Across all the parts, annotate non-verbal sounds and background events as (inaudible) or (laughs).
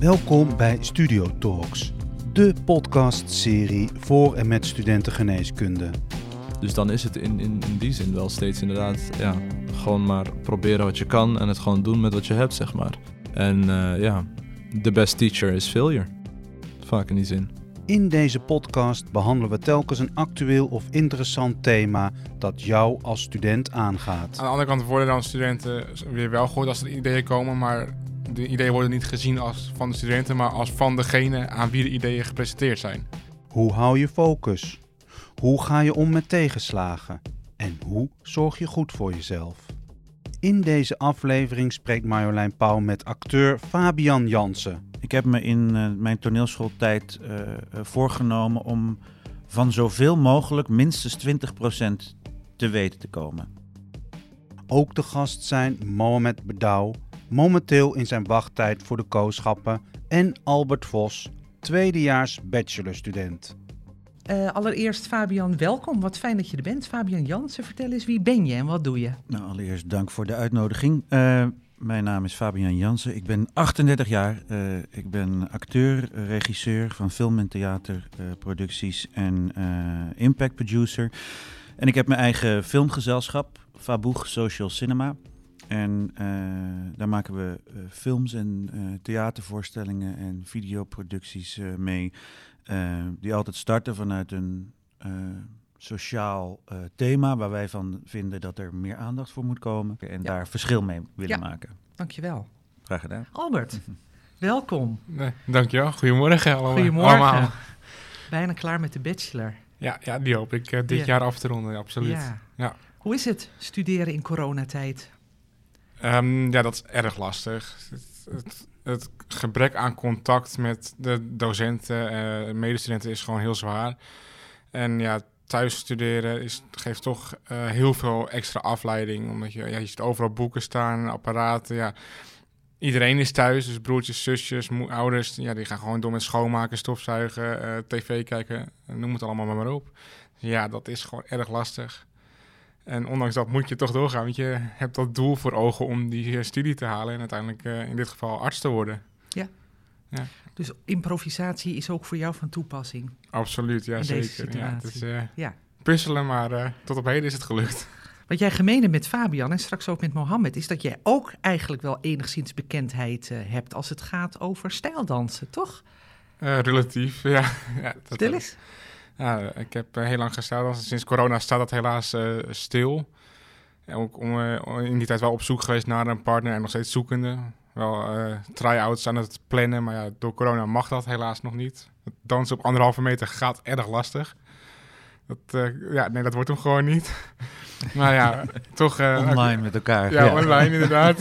Welkom bij Studio Talks, de podcastserie voor en met studenten geneeskunde. Dus dan is het in, in, in die zin wel steeds inderdaad, ja, gewoon maar proberen wat je kan en het gewoon doen met wat je hebt, zeg maar. En uh, ja, the best teacher is failure. Vaak in die zin. In deze podcast behandelen we telkens een actueel of interessant thema dat jou als student aangaat. Aan de andere kant worden dan studenten weer wel gehoord als er ideeën komen, maar de ideeën worden niet gezien als van de studenten, maar als van degene aan wie de ideeën gepresenteerd zijn. Hoe hou je focus? Hoe ga je om met tegenslagen? En hoe zorg je goed voor jezelf? In deze aflevering spreekt Marjolein Pauw met acteur Fabian Jansen. Ik heb me in uh, mijn toneelschooltijd uh, voorgenomen om van zoveel mogelijk minstens 20% te weten te komen. Ook de gast zijn Mohamed Bedouw, momenteel in zijn wachttijd voor de kooschappen, en Albert Vos, tweedejaars bachelorstudent. Uh, allereerst Fabian, welkom. Wat fijn dat je er bent. Fabian Jansen, vertel eens wie ben je en wat doe je? Nou, allereerst dank voor de uitnodiging. Uh, mijn naam is Fabian Jansen. Ik ben 38 jaar. Uh, ik ben acteur, regisseur van film- en theaterproducties en impact producer. En ik heb mijn eigen filmgezelschap, Faboeg Social Cinema. En daar maken we films en theatervoorstellingen en videoproducties mee. Uh, die altijd starten vanuit een uh, sociaal uh, thema waar wij van vinden dat er meer aandacht voor moet komen en ja. daar verschil mee willen ja. maken. Dankjewel. Graag gedaan. Albert, (laughs) welkom. Nee, dankjewel. Goedemorgen allemaal. Goedemorgen. allemaal. Bijna klaar met de bachelor. Ja, ja die hoop ik dit Ja. jaar af te ronden, absoluut. Ja. Ja. Hoe is het studeren in coronatijd? Ehm, ja, dat is erg lastig. Het, het, gebrek aan contact met de docenten en uh, medestudenten is gewoon heel zwaar. En ja, thuis studeren is, geeft toch uh, heel veel extra afleiding. Omdat je, ja, je ziet overal boeken staan, apparaten. Ja. Iedereen is thuis, dus broertjes, zusjes, ouders. Ja, die gaan gewoon door met schoonmaken, stofzuigen, uh, tv kijken. Noem het allemaal maar, maar op. Dus ja, dat is gewoon erg lastig. En ondanks dat moet je toch doorgaan, want je hebt dat doel voor ogen om die studie te halen en uiteindelijk uh, in dit geval arts te worden. Ja. ja. Dus improvisatie is ook voor jou van toepassing? Absoluut, ja in zeker. Deze situatie. Ja, het is uh, ja. puzzelen, maar uh, tot op heden is het gelukt. Wat jij gemeen met Fabian en straks ook met Mohammed, is dat jij ook eigenlijk wel enigszins bekendheid hebt als het gaat over stijldansen, toch? relatief, (laughs) ja. ja dat, Stil eens. Ja, ik heb uh, heel lang gesteld. Sinds corona staat dat helaas uh, stil. En ook om, uh, in die tijd wel op zoek geweest naar een partner en nog steeds zoekende. Wel try-outs aan het plannen, maar ja, door corona mag dat helaas nog niet. Het dansen op anderhalve meter gaat erg lastig. Dat, ja, nee, dat wordt hem gewoon niet. (laughs) maar ja, toch... online met elkaar. Ja, ja. online inderdaad.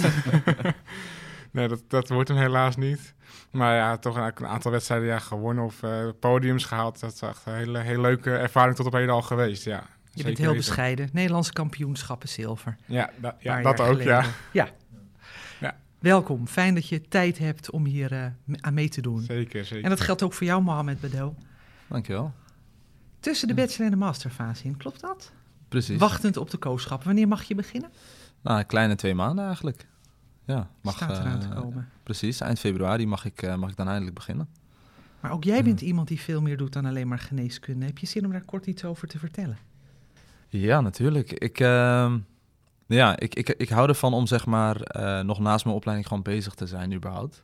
(laughs) nee, dat, dat wordt hem helaas niet. Maar ja, toch een aantal wedstrijden ja, gewonnen of uh, podiums gehaald. Dat is echt een hele, hele leuke ervaring tot op heden al geweest, ja. Je bent heel weten. bescheiden. Nederlandse kampioenschappen zilver. Ja, da ja dat ook, ja. ja. ja. Welkom. Fijn dat je tijd hebt om hier uh, aan mee te doen. Zeker, zeker. En dat geldt ook voor jou, Mohamed Bedel. Dankjewel. Tussen de bachelor en de masterfase in, klopt dat? Precies. Wachtend op de kooschappen. Wanneer mag je beginnen? Nou, een kleine twee maanden eigenlijk. Ja, mag, Staat eraan te komen. Precies, eind februari mag ik, uh, mag ik dan eindelijk beginnen. Maar ook jij bent ja. iemand die veel meer doet dan alleen maar geneeskunde. Heb je zin om daar kort iets over te vertellen? Ja, natuurlijk. Ik, uh, ja, ik, ik, ik hou ervan om zeg maar uh, nog naast mijn opleiding gewoon bezig te zijn überhaupt.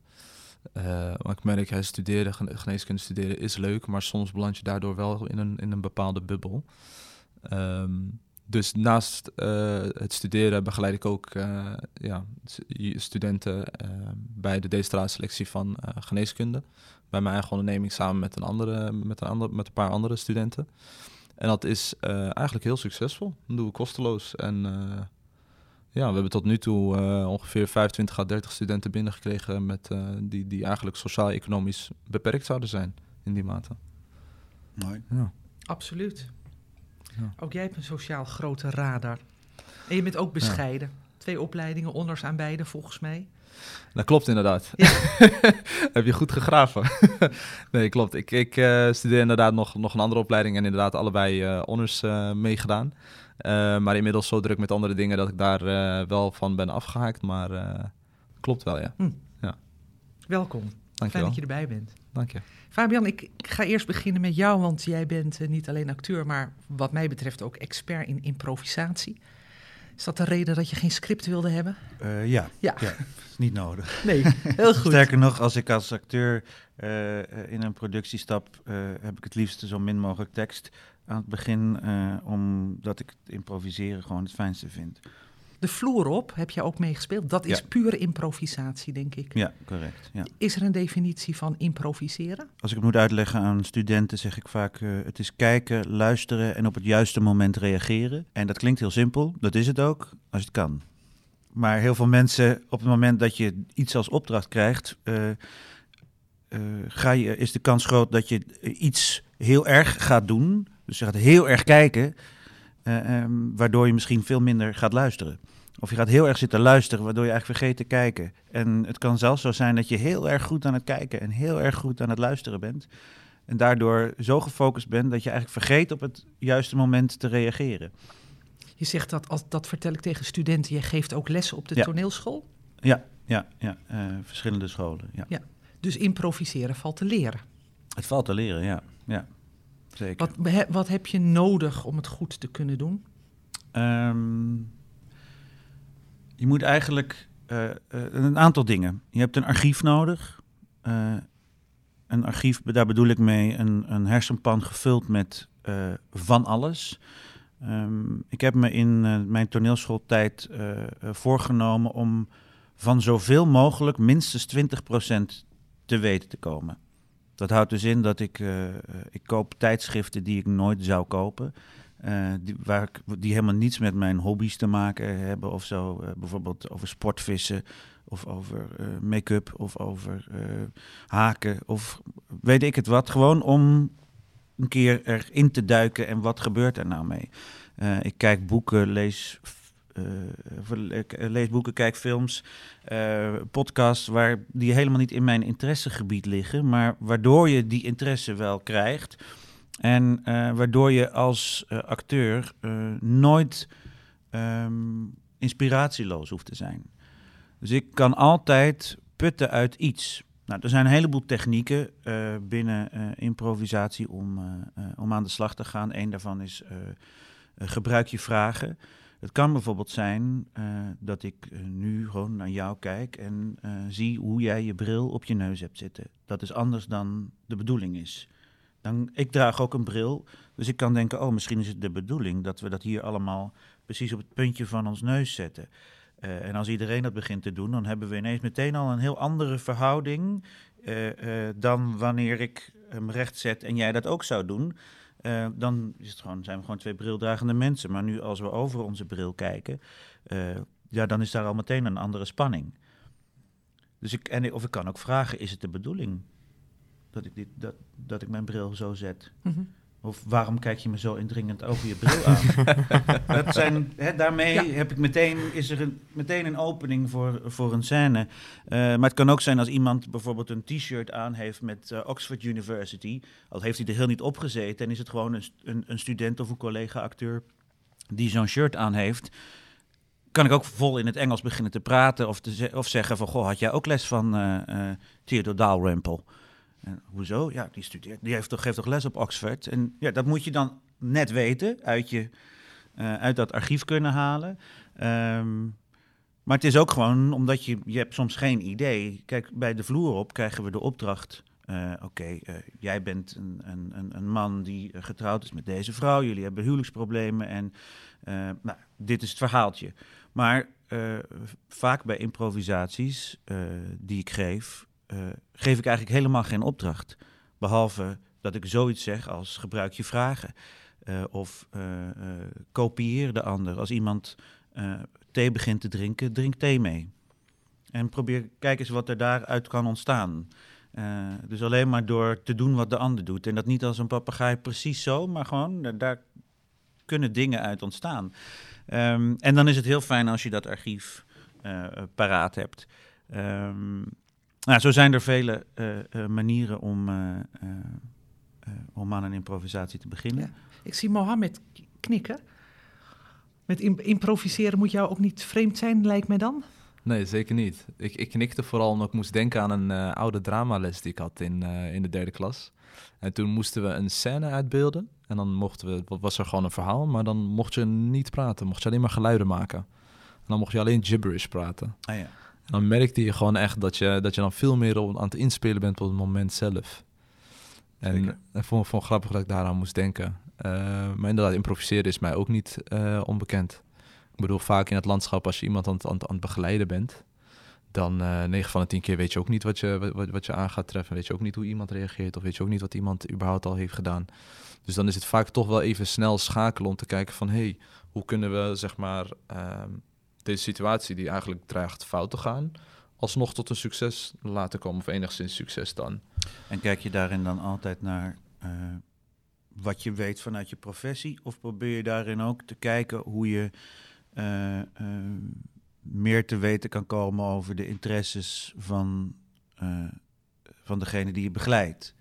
Uh, want ik merk, hè, studeren, geneeskunde studeren is leuk, maar soms beland je daardoor wel in een, in een bepaalde bubbel. Um, dus naast uh, het studeren begeleid ik ook uh, ja, studenten uh, bij de deceleratie van geneeskunde. Bij mijn eigen onderneming samen met een, andere, met een, andere, met een paar andere studenten. En dat is eigenlijk heel succesvol. Dat doen we kosteloos. En ja, we hebben tot nu toe ongeveer 25 à 30 studenten binnengekregen met, die, die eigenlijk sociaal-economisch beperkt zouden zijn in die mate. Mooi. Ja. Absoluut. Ja. Ook jij hebt een sociaal grote radar. En je bent ook bescheiden. Ja. Twee opleidingen, onders aan beide volgens mij. Dat klopt inderdaad. Ja. (laughs) Heb je goed gegraven. (laughs) nee, klopt. Ik, ik uh, studeer inderdaad nog, nog een andere opleiding en inderdaad allebei uh, honors uh, meegedaan. maar inmiddels zo druk met andere dingen dat ik daar wel van ben afgehaakt. Maar klopt wel, ja. Hm. ja. Welkom. Dank je Fijn wel. dat je erbij bent. Dank je. Fabian, ik, ik ga eerst beginnen met jou, want jij bent eh, niet alleen acteur, maar wat mij betreft ook expert in improvisatie. Is dat de reden dat je geen script wilde hebben? Eh, ja, Ja. ja, is niet nodig. (laughs) Nee, heel goed. Sterker nog, als ik als acteur eh, in een productie stap, eh, heb ik het liefst zo min mogelijk tekst aan het begin, eh, omdat ik het improviseren gewoon het fijnste vind. De vloer op heb je ook meegespeeld. Dat is Ja. pure improvisatie, denk ik. Ja, correct. Ja. Is er een definitie van improviseren? Als ik het moet uitleggen aan studenten, zeg ik vaak: eh, het is kijken, luisteren en op het juiste moment reageren. En dat klinkt heel simpel, dat is het ook, als het kan. Maar heel veel mensen, op het moment dat je iets als opdracht krijgt, eh, eh, ga je, is de kans groot dat je iets heel erg gaat doen. Dus je gaat heel erg kijken, eh, ehm, waardoor je misschien veel minder gaat luisteren. Of je gaat heel erg zitten luisteren, waardoor je eigenlijk vergeet te kijken. En het kan zelfs zo zijn dat je heel erg goed aan het kijken en heel erg goed aan het luisteren bent. En daardoor zo gefocust bent dat je eigenlijk vergeet op het juiste moment te reageren. Je zegt dat, als, dat vertel ik tegen studenten, je geeft ook lessen op de Ja. toneelschool. Ja, ja, ja. eh, verschillende scholen. Ja. Dus improviseren valt te leren. Het valt te leren, ja. ja. Zeker. Wat, wat heb je nodig om het goed te kunnen doen? Ehm, je moet eigenlijk eh, eh, een aantal dingen. Je hebt een archief nodig. Eh, een archief, daar bedoel ik mee een, een hersenpan gevuld met van alles. Ehm, ik heb me in mijn toneelschooltijd voorgenomen om van zoveel mogelijk minstens 20% te weten te komen. Dat houdt dus in dat ik, eh, ik koop tijdschriften die ik nooit zou kopen. Eh, die, waar ik, die helemaal niets met mijn hobby's te maken hebben of zo. Eh, bijvoorbeeld over sportvissen of over make-up of over haken of weet ik het wat. Gewoon om een keer erin te duiken en wat gebeurt er nou mee. Ik kijk boeken, lees, lees boeken, kijk films, eh, podcasts waar die helemaal niet in mijn interessegebied liggen, maar waardoor je die interesse wel krijgt. En eh, waardoor je als eh, acteur eh, nooit ehm, inspiratieloos hoeft te zijn. Dus ik kan altijd putten uit iets. Nou, er zijn een heleboel technieken eh, binnen eh, improvisatie om, eh, eh, om aan de slag te gaan. Eén daarvan is eh, eh, gebruik je vragen. Het kan bijvoorbeeld zijn eh, dat ik eh, nu gewoon naar jou kijk en eh, zie hoe jij je bril op je neus hebt zitten. Dat is anders dan de bedoeling is. Dan, ik draag ook een bril, dus ik kan denken, oh, misschien is het de bedoeling dat we dat hier allemaal precies op het puntje van ons neus zetten. En als iedereen dat begint te doen, dan hebben we ineens meteen al een heel andere verhouding dan wanneer ik hem recht zet en jij dat ook zou doen. Eh, dan is het gewoon, zijn we gewoon twee brildragende mensen. Maar nu als we over onze bril kijken, eh, ja, dan is daar al meteen een andere spanning. Dus ik, en, of ik kan ook vragen, is het de bedoeling dat ik, dit, dat, dat ik mijn bril zo zet? Mhm. Of waarom kijk je me zo indringend over je bril aan? (laughs) dat zijn, hè, daarmee Ja. heb ik meteen, is er een, meteen een opening voor, voor een scène. Eh, maar het kan ook zijn als iemand bijvoorbeeld een t-shirt aan heeft met eh, Oxford University. Al heeft hij er heel niet op gezeten en is het gewoon een, een, een student of een collega-acteur die zo'n shirt aan heeft. Kan ik ook vol in het Engels beginnen te praten of, te ze- of zeggen van... Goh, had jij ook les van eh eh Theodore Dalrymple? En hoezo? Ja, die studeert, die heeft toch, geeft toch les op Oxford? En ja, dat moet je dan net weten, uit, je, eh, uit dat archief kunnen halen. Ehm, maar het is ook gewoon omdat je, je hebt soms geen idee. Kijk, bij de vloer op krijgen we de opdracht. eh, Oké, eh, jij bent een, een, een, man die getrouwd is met deze vrouw. Jullie hebben huwelijksproblemen en nou, dit is het verhaaltje. Maar vaak bij improvisaties die ik geef, geef ik eigenlijk helemaal geen opdracht. Behalve dat ik zoiets zeg als gebruik je vragen. Eh, of eh, eh, kopieer de ander. Als iemand eh, thee begint te drinken, drink thee mee. En probeer, kijk eens wat er daaruit kan ontstaan. Eh, dus alleen maar door te doen wat de ander doet. En dat niet als een papegaai precies zo, maar gewoon da- daar kunnen dingen uit ontstaan. Ehm, en dan is het heel fijn als je dat archief eh, eh, paraat hebt. Ehm, nou, zo zijn er vele eh, eh, manieren om, eh, om aan een improvisatie te beginnen. Ja. Ik zie Mohammed knikken. Met im- improviseren moet jou ook niet vreemd zijn, lijkt mij dan. Nee, zeker niet. Ik, ik knikte vooral omdat ik moest denken aan een uh, oude dramales die ik had in, uh, in de derde klas. En toen moesten we een scène uitbeelden. En dan mochten we, was er gewoon een verhaal, maar dan mocht je niet praten. Mocht je alleen maar geluiden maken. En dan mocht je alleen gibberish praten. Ah, ja. En dan merkte je gewoon echt dat je, dat je dan veel meer aan het inspelen bent op het moment zelf. En ik vond het grappig dat ik daaraan moest denken. Uh, maar inderdaad, improviseren is mij ook niet uh, onbekend. Ik bedoel, vaak in het landschap, als je iemand aan het, aan, aan het begeleiden bent, dan uh, 9 van de 10 keer weet je ook niet wat je, wat, wat je aan gaat treffen. Weet je ook niet hoe iemand reageert, of weet je ook niet wat iemand überhaupt al heeft gedaan. Dus dan is het vaak toch wel even snel schakelen om te kijken van... hé, hey, hoe kunnen we, zeg maar, deze situatie die eigenlijk dreigt fout te gaan... alsnog tot een succes laten komen, of enigszins succes dan. En kijk je daarin dan altijd naar uh, wat je weet vanuit je professie? Of probeer je daarin ook te kijken hoe je uh, uh, meer te weten kan komen over de interesses van, van degene die je begeleidt?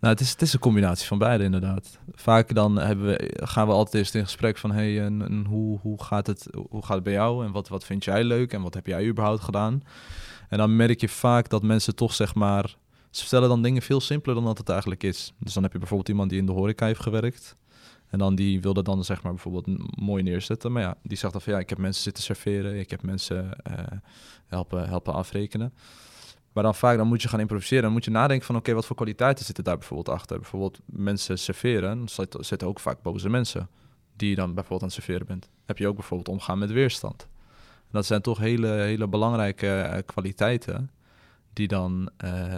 Nou, het is, het is een combinatie van beide inderdaad. Vaak dan hebben we, gaan we altijd eerst in gesprek van... hey, hoe, hoe, gaat het, hoe gaat het bij jou en wat, wat vind jij leuk en wat heb jij überhaupt gedaan? En dan merk je vaak dat mensen toch zeg maar ze vertellen dan dingen veel simpeler dan dat het eigenlijk is. Dus dan heb je bijvoorbeeld iemand die in de horeca heeft gewerkt. En dan die wilde dan zeg maar bijvoorbeeld mooi neerzetten. Maar ja, die zegt dan van ja, ik heb mensen zitten serveren. Ik heb mensen uh, helpen, helpen afrekenen. Maar dan vaak dan moet je gaan improviseren. Dan moet je nadenken van oké, wat voor kwaliteiten zitten daar bijvoorbeeld achter. Bijvoorbeeld mensen serveren. Zitten ook vaak boze mensen. Die je dan bijvoorbeeld aan het serveren bent. Heb je ook bijvoorbeeld omgaan met weerstand. Dat zijn toch hele, hele belangrijke uh, kwaliteiten die dan, uh,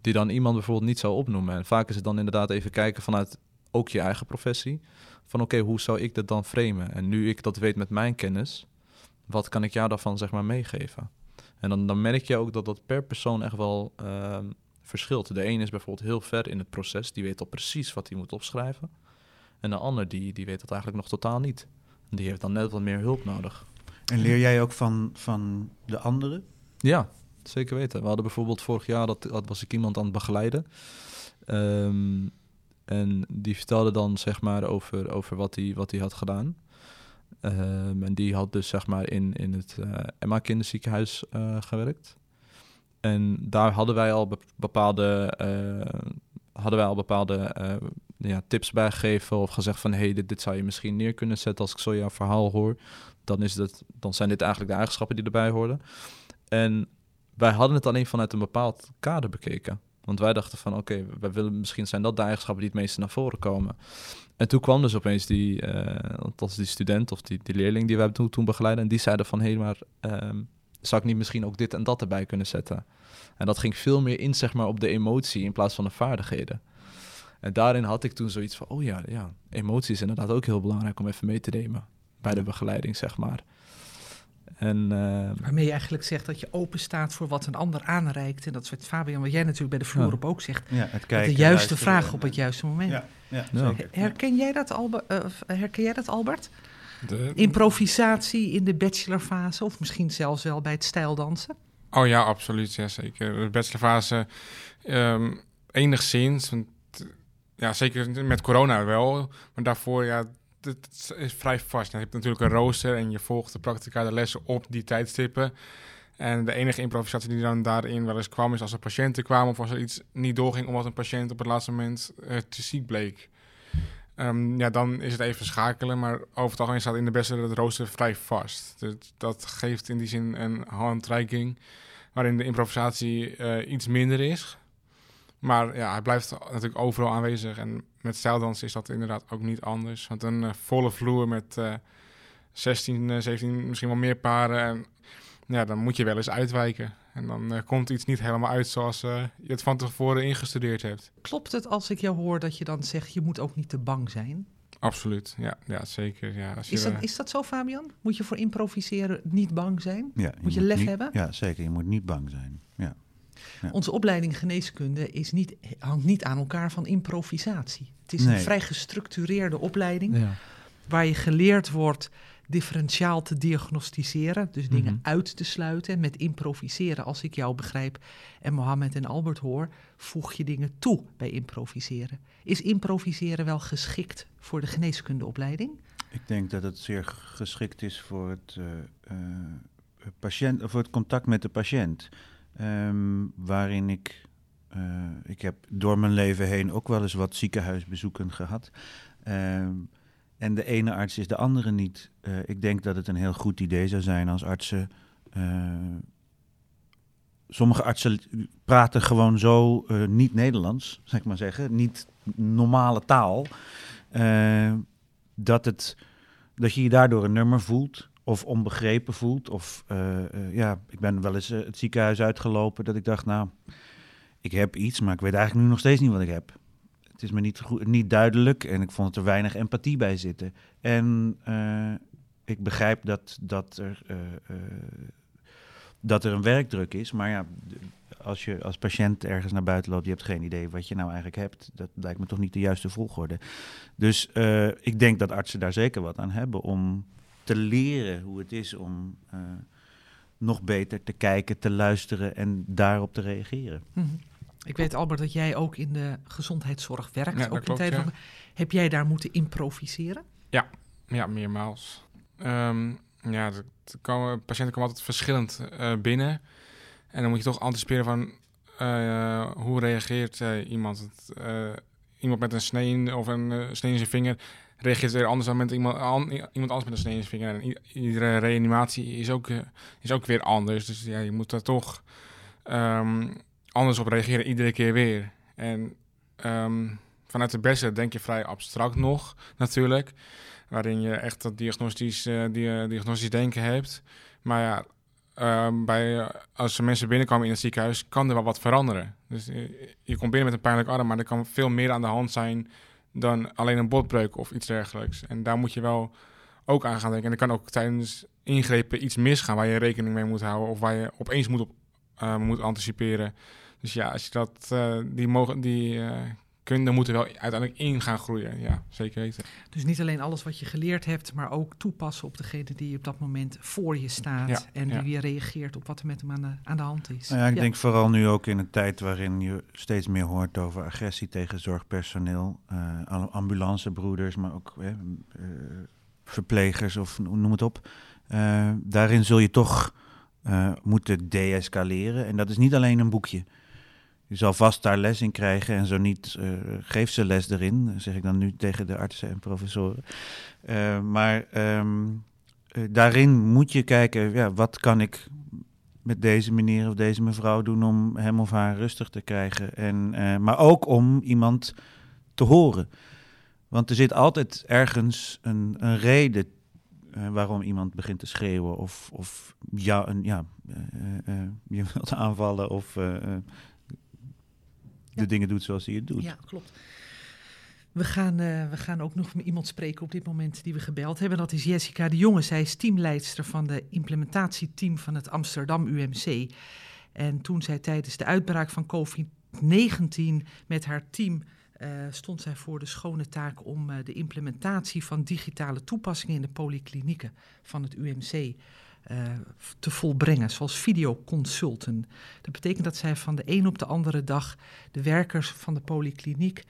die dan iemand bijvoorbeeld niet zou opnoemen. En vaak is het dan inderdaad even kijken vanuit ook je eigen professie. Van oké, hoe zou ik dat dan framen? En nu ik dat weet met mijn kennis, wat kan ik jou daarvan zeg maar meegeven? En dan, dan merk je ook dat dat per persoon echt wel uh, verschilt. De een is bijvoorbeeld heel ver in het proces, die weet al precies wat hij moet opschrijven. En de ander die, die weet dat eigenlijk nog totaal niet. Die heeft dan net wat meer hulp nodig. En leer jij ook van, van de anderen? Ja, zeker weten. We hadden bijvoorbeeld vorig jaar, dat, dat was ik iemand aan het begeleiden. Um, en die vertelde dan zeg maar over, over wat hij wat hij had gedaan. Um, en die had dus zeg maar in, in het Emma kinderziekenhuis uh, gewerkt. En daar hadden wij al bepaalde, uh, hadden wij al bepaalde ja, tips bij gegeven of gezegd van hey, dit, dit zou je misschien neer kunnen zetten als ik zo jouw verhaal hoor. Dan, is dat, dan zijn dit eigenlijk de eigenschappen die erbij hoorden. En wij hadden het alleen vanuit een bepaald kader bekeken. Want wij dachten van oké, wij willen misschien zijn dat de eigenschappen die het meeste naar voren komen. En toen kwam dus opeens die, uh, althans die student of die, die leerling die we hebben toen, toen begeleid. En die zeiden van hé, hey, maar um, zou ik niet misschien ook dit en dat erbij kunnen zetten? En dat ging veel meer in zeg maar op de emotie in plaats van de vaardigheden. En daarin had ik toen zoiets van, oh ja, ja, emotie is inderdaad ook heel belangrijk om even mee te nemen bij de begeleiding, zeg maar. En, uh, Waarmee je eigenlijk zegt dat je open staat voor wat een ander aanreikt. En dat is wat Fabian, wat jij natuurlijk bij de vloer op ook zegt. Ja, het kijken, de juiste vraag op het juiste moment. Ja, ja, zeker. Herken, jij dat, Albert, uh, herken jij dat, Albert? De... Improvisatie in de bachelorfase of misschien zelfs wel bij het stijldansen? Oh ja, absoluut. Ja, zeker. De bachelorfase um, enigszins. Want, ja, zeker met corona wel. Maar daarvoor, ja, het is vrij vast. Je hebt natuurlijk een rooster en je volgt de practica de lessen op die tijdstippen. En de enige improvisatie die dan daarin wel eens kwam, is als er patiënten kwamen of als er iets niet doorging omdat een patiënt op het laatste moment uh, te ziek bleek. Um, ja, dan is het even schakelen, maar over het algemeen staat in de beste het rooster vrij vast. Dat, dat geeft in die zin een handreiking waarin de improvisatie uh, iets minder is. Maar ja, hij blijft natuurlijk overal aanwezig. En met stijldans is dat inderdaad ook niet anders. Want een uh, volle vloer met uh, 16, uh, 17, misschien wel meer paren. En ja, dan moet je wel eens uitwijken. En dan uh, komt iets niet helemaal uit zoals uh, je het van tevoren ingestudeerd hebt. Klopt het als ik jou hoor dat je dan zegt, je moet ook niet te bang zijn? Absoluut, ja, ja zeker. Ja, als is, dat, is dat zo, Fabian? Moet je voor improviseren niet bang zijn? Ja, je moet je lef niet, hebben? Ja, zeker. Je moet niet bang zijn. Ja. Ja. Onze opleiding geneeskunde is niet, hangt niet aan elkaar van improvisatie. Het is Nee. een vrij gestructureerde opleiding ja. waar je geleerd wordt differentiaal te diagnosticeren, dus dingen Mhm. uit te sluiten. En met improviseren, als ik jou begrijp en Mohammed en Albert hoor, voeg je dingen toe bij improviseren. Is improviseren wel geschikt voor de geneeskundeopleiding? Ik denk dat het zeer geschikt is voor het, eh, eh, patiënt, of het contact met de patiënt. Ehm, waarin ik, uh, ik heb door mijn leven heen ook wel eens wat ziekenhuisbezoeken gehad. Ehm, en de ene arts is de andere niet. Uh, ik denk dat het een heel goed idee zou zijn als artsen. Uh, sommige artsen praten gewoon zo niet Nederlands, zeg ik maar zeggen, niet normale taal. dat, het, dat je je daardoor een nummer voelt of onbegrepen voelt. Of ja, ik ben wel eens het ziekenhuis uitgelopen dat ik dacht, nou, ik heb iets, maar ik weet eigenlijk nu nog steeds niet wat ik heb. Het is me niet, goed, niet duidelijk en ik vond het er weinig empathie bij zitten. En ik begrijp dat, dat, er, dat er een werkdruk is, maar ja, als je als patiënt ergens naar buiten loopt, je hebt geen idee wat je nou eigenlijk hebt. Dat lijkt me toch niet de juiste volgorde. Dus ik denk dat artsen daar zeker wat aan hebben om te leren hoe het is om nog beter te kijken, te luisteren en daarop te reageren. Mm -hmm. Ik weet, Albert, dat jij ook in de gezondheidszorg werkt. Ja, ook in tijd van, Heb jij daar moeten improviseren? Ja, ja meermaals. Um, ja, de, de komen, patiënten komen altijd verschillend uh, binnen. En dan moet je toch anticiperen van uh, hoe reageert uh, iemand. iemand met een snee of een snee in zijn vinger reageert weer anders dan met iemand, an, iemand anders met een snee in zijn vinger. En iedere reanimatie is ook, is ook weer anders. Dus ja, je moet daar toch... Um, anders op reageren iedere keer weer. En um, vanuit de beste denk je vrij abstract nog, natuurlijk. Waarin je echt dat diagnostisch, uh, diagnostisch denken hebt. Maar ja, um, bij, als er mensen binnenkomen in het ziekenhuis, kan er wel wat veranderen. Dus je komt binnen met een pijnlijk arm, maar er kan veel meer aan de hand zijn dan alleen een botbreuk of iets dergelijks. En daar moet je wel ook aan gaan denken. En er kan ook tijdens ingrepen iets misgaan waar je rekening mee moet houden of waar je opeens moet, op, uh, moet anticiperen. Dus ja, als je dat, uh, die, mogen, die uh, kunde moeten wel uiteindelijk in gaan groeien. Ja, zeker weten. Dus niet alleen alles wat je geleerd hebt, maar ook toepassen op degene die op dat moment voor je staat. Ja, en die ja. weer reageert op wat er met hem aan de, aan de hand is. Nou ja, ik denk vooral nu ook in een tijd waarin je steeds meer hoort over agressie tegen zorgpersoneel. Uh, ambulancebroeders, maar ook verplegers of noem het op. daarin zul je toch moeten deescaleren. En dat is niet alleen een boekje. Je zal vast daar les in krijgen en zo niet, uh, geef ze les erin, zeg ik dan nu tegen de artsen en professoren. Uh, maar um, uh, daarin moet je kijken, ja, wat kan ik met deze meneer of deze mevrouw doen om hem of haar rustig te krijgen. En, maar ook om iemand te horen. Want er zit altijd ergens een, een reden waarom iemand begint te schreeuwen of, of ja, een, ja, je wilt aanvallen of de dingen doet zoals hij het doet. Ja, klopt. We gaan, uh, we gaan ook nog met iemand spreken op dit moment die we gebeld hebben. Dat is Jessica de Jonge. Zij is teamleidster van de implementatieteam van het Amsterdam UMC. En toen zij tijdens de uitbraak van COVID-19 met haar team uh, stond zij voor de schone taak om uh, de implementatie van digitale toepassingen in de polyklinieken van het UMC uh, te volbrengen, zoals videoconsulten. Dat betekent dat zij van de een op de andere dag de werkers van de polykliniek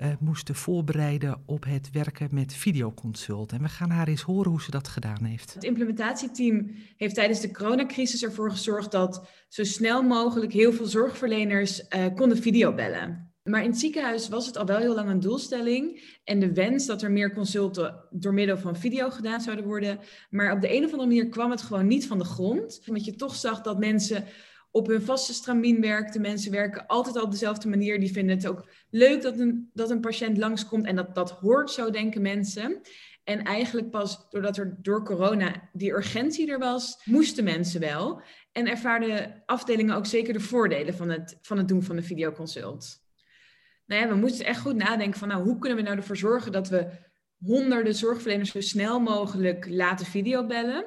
uh, moesten voorbereiden op het werken met videoconsult. En we gaan haar eens horen hoe ze dat gedaan heeft. Het implementatieteam heeft tijdens de coronacrisis ervoor gezorgd dat zo snel mogelijk heel veel zorgverleners uh, konden videobellen. Maar in het ziekenhuis was het al wel heel lang een doelstelling. En de wens dat er meer consulten door middel van video gedaan zouden worden. Maar op de een of andere manier kwam het gewoon niet van de grond. Omdat je toch zag dat mensen op hun vaste stramien werkten. Mensen werken altijd al op dezelfde manier. Die vinden het ook leuk dat een, dat een patiënt langskomt. En dat, dat hoort zo, denken mensen. En eigenlijk pas doordat er door corona die urgentie er was, moesten mensen wel. En ervaarden afdelingen ook zeker de voordelen van het, van het doen van een videoconsult nou ja, we moeten echt goed nadenken van nou, hoe kunnen we nou ervoor zorgen dat we honderden zorgverleners zo snel mogelijk laten videobellen.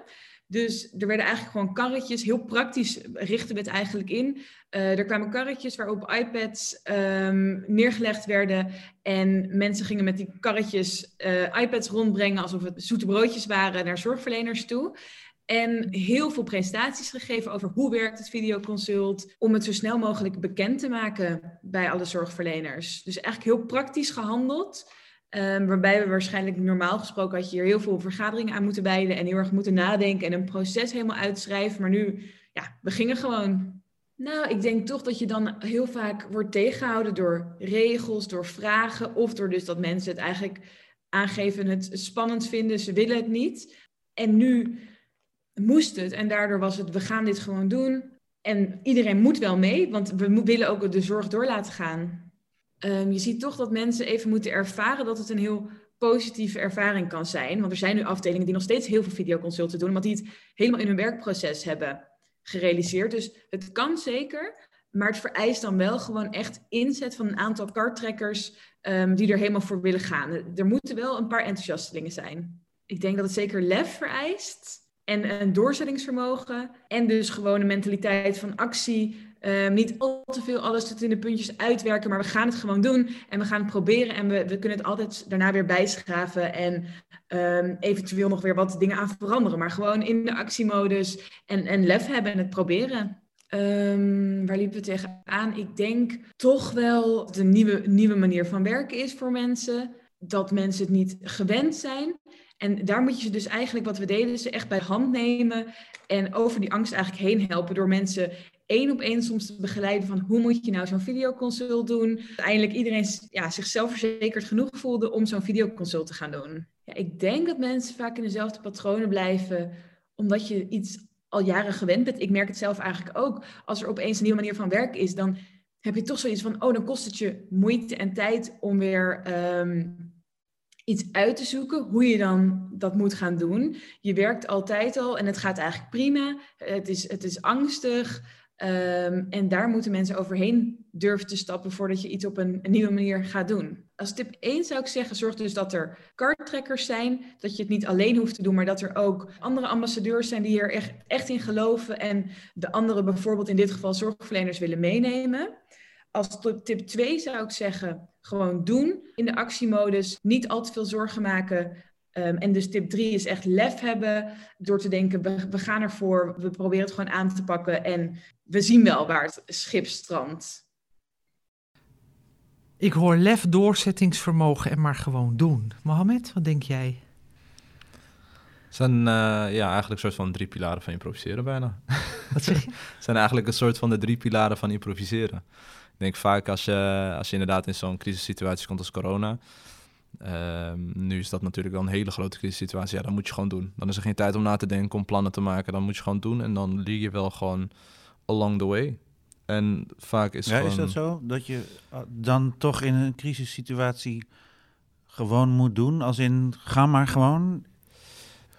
Dus er werden eigenlijk gewoon karretjes, heel praktisch richten we het eigenlijk in. Uh, er kwamen karretjes waarop iPads um, neergelegd werden. En mensen gingen met die karretjes uh, iPads rondbrengen alsof het zoete broodjes waren naar zorgverleners toe. En heel veel presentaties gegeven over hoe werkt het videoconsult. Om het zo snel mogelijk bekend te maken bij alle zorgverleners. Dus eigenlijk heel praktisch gehandeld. Um, waarbij we waarschijnlijk normaal gesproken had je hier heel veel vergaderingen aan moeten wijden en heel erg moeten nadenken en een proces helemaal uitschrijven. Maar nu, ja, we gingen gewoon. Nou, ik denk toch dat je dan heel vaak wordt tegengehouden door regels, door vragen of door dus dat mensen het eigenlijk aangeven het spannend vinden, ze willen het niet. En nu moest het en daardoor was het, we gaan dit gewoon doen. En iedereen moet wel mee, want we willen ook de zorg door laten gaan. Um, je ziet toch dat mensen even moeten ervaren dat het een heel positieve ervaring kan zijn. Want er zijn nu afdelingen die nog steeds heel veel videoconsulten doen, maar die het helemaal in hun werkproces hebben gerealiseerd. Dus het kan zeker, maar het vereist dan wel gewoon echt inzet van een aantal karttrekkers um, die er helemaal voor willen gaan. Er moeten wel een paar enthousiastelingen zijn. Ik denk dat het zeker lef vereist en een doorzettingsvermogen en dus gewoon een mentaliteit van actie Ehm, niet al te veel alles tot in de puntjes uitwerken, maar we gaan het gewoon doen en we gaan het proberen en we, we kunnen het altijd daarna weer bijschaven en um, eventueel nog weer wat dingen aan veranderen. Maar gewoon in de actiemodus en, en lef hebben en het proberen. Um, waar liepen we tegenaan? Ik denk toch wel de nieuwe, nieuwe manier van werken is voor mensen. Dat mensen het niet gewend zijn. En daar moet je ze dus eigenlijk, wat we deden, ze echt bij hand nemen en over die angst eigenlijk heen helpen door mensen één op één soms te begeleiden van hoe moet je nou zo'n videoconsult doen. Uiteindelijk iedereen ja, zichzelf verzekerd genoeg voelde om zo'n videoconsult te gaan doen. Ja, ik denk dat mensen vaak in dezelfde patronen blijven, omdat je iets al jaren gewend bent. Ik merk het zelf eigenlijk ook. Als er opeens een nieuwe manier van werken is, dan heb je toch zoiets van, oh, dan kost het je moeite en tijd om weer ehm, iets uit te zoeken, hoe je dan dat moet gaan doen. Je werkt altijd al en het gaat eigenlijk prima. Het is, het is angstig. Um, en daar moeten mensen overheen durven te stappen voordat je iets op een, nieuwe manier gaat doen. Als tip 1 zou ik zeggen, zorg dus dat er karttrekkers zijn, dat je het niet alleen hoeft te doen, maar dat er ook andere ambassadeurs zijn die er echt, echt in geloven en de andere bijvoorbeeld in dit geval zorgverleners willen meenemen. Als tip 2 zou ik zeggen, gewoon doen in de actiemodus, niet al te veel zorgen maken Um, en dus tip drie is echt lef hebben door te denken, we, we, gaan ervoor, we proberen het gewoon aan te pakken en we zien wel waar het schip strandt. Ik hoor lef, doorzettingsvermogen en maar gewoon doen. Mohamed, wat denk jij? Het zijn uh, ja, eigenlijk een soort van drie pilaren van improviseren bijna. (laughs) Wat zeg je? Het zijn eigenlijk een soort van de drie pilaren van improviseren. Denk vaak als je, als je inderdaad in zo'n crisissituatie komt als corona Ehm, nu is dat natuurlijk wel een hele grote crisissituatie. Ja, dan moet je gewoon doen. Dan is er geen tijd om na te denken, om plannen te maken. Dan moet je gewoon doen en dan leer je wel gewoon along the way. En vaak is ja, gewoon... is dat zo? Dat je ah, dan toch in een crisissituatie gewoon moet doen? Als in, ga maar gewoon...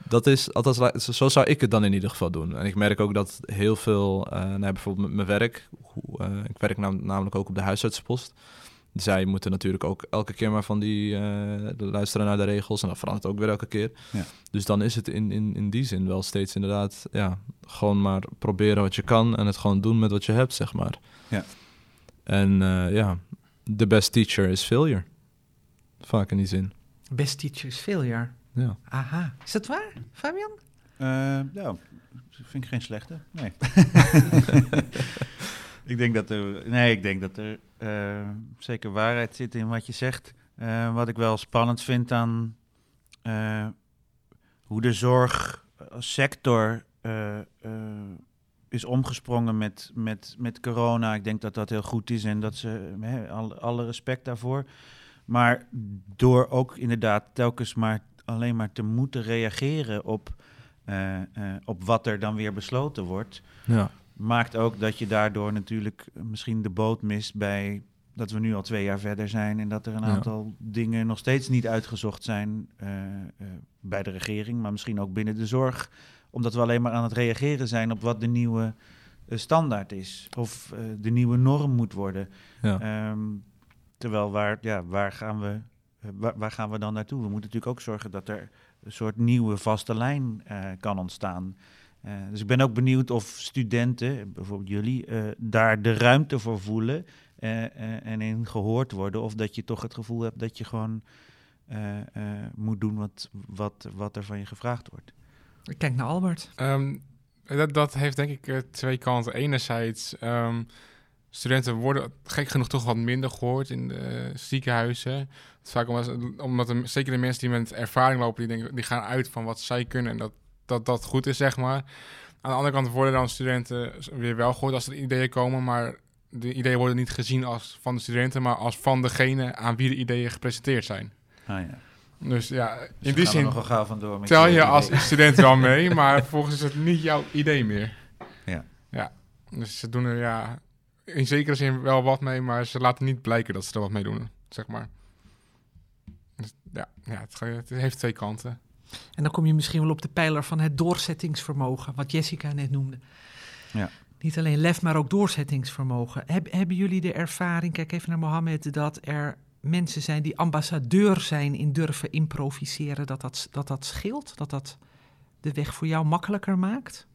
Dat is, althans, zo zou ik het dan in ieder geval doen. En ik merk ook dat heel veel, uh, nou, bijvoorbeeld met mijn werk, uh, ik werk namelijk ook op de huisartsenpost zij moeten natuurlijk ook elke keer maar van die uh, luisteren naar de regels en dat verandert ook weer elke keer. Ja. Dus dan is het in, in, in die zin wel steeds inderdaad, ja, gewoon maar proberen wat je kan en het gewoon doen met wat je hebt, zeg maar. Ja. En uh, ja, the best teacher is failure. Vaak in die zin. Best teacher is failure. Ja. Aha. Is dat waar, Fabian? Uh, nou, vind ik geen slechte. Nee. (laughs) (laughs) ik denk dat er. Nee, ik denk dat er uh, zeker waarheid zit in wat je zegt. Uh, wat ik wel spannend vind aan uh, hoe de zorgsector is omgesprongen met, met, met corona. Ik denk dat dat heel goed is en dat ze hè, alle, alle respect daarvoor. Maar door ook inderdaad telkens maar alleen maar te moeten reageren op, op wat er dan weer besloten wordt. Ja maakt ook dat je daardoor natuurlijk misschien de boot mist bij dat we nu al twee jaar verder zijn en dat er een aantal dingen nog steeds niet uitgezocht zijn uh, uh, bij de regering, maar misschien ook binnen de zorg, omdat we alleen maar aan het reageren zijn op wat de nieuwe standaard is of de nieuwe norm moet worden. Ja. Um, terwijl waar, ja, waar, gaan we, waar, waar, gaan we dan naartoe? We moeten natuurlijk ook zorgen dat er een soort nieuwe vaste lijn kan ontstaan. Uh, dus ik ben ook benieuwd of studenten, bijvoorbeeld jullie, uh, daar de ruimte voor voelen uh, en in gehoord worden. Of dat je toch het gevoel hebt dat je gewoon moet doen wat, wat, wat er van je gevraagd wordt. Ik kijk naar Albert. Um, dat, dat heeft denk ik twee kanten. Enerzijds um, studenten worden gek genoeg toch wat minder gehoord in de ziekenhuizen. Vaak omdat, omdat de, zeker de mensen die met ervaring lopen, die, denken, die gaan uit van wat zij kunnen en dat, dat dat goed is, zeg maar. Aan de andere kant worden dan studenten weer wel gehoord als er ideeën komen, maar de ideeën worden niet gezien als van de studenten, maar als van degene aan wie de ideeën gepresenteerd zijn. Ah, ja. Dus ja, Dus in die zin nogal gauw vandoor met tel je idee. als student wel mee, maar vervolgens is het niet jouw idee meer. Ja. Ja, dus ze doen er ja, in zekere zin wel wat mee, maar ze laten niet blijken dat ze er wat mee doen, zeg maar. Dus ja, ja het, heeft twee kanten. En dan kom je misschien wel op de pijler van het doorzettingsvermogen, wat Jessica net noemde. Ja. Niet alleen lef, maar ook doorzettingsvermogen. Heb, hebben jullie de ervaring, kijk even naar Mohammed, dat er mensen zijn die ambassadeur zijn in durven improviseren, dat dat, dat, dat scheelt? Dat dat de weg voor jou makkelijker maakt?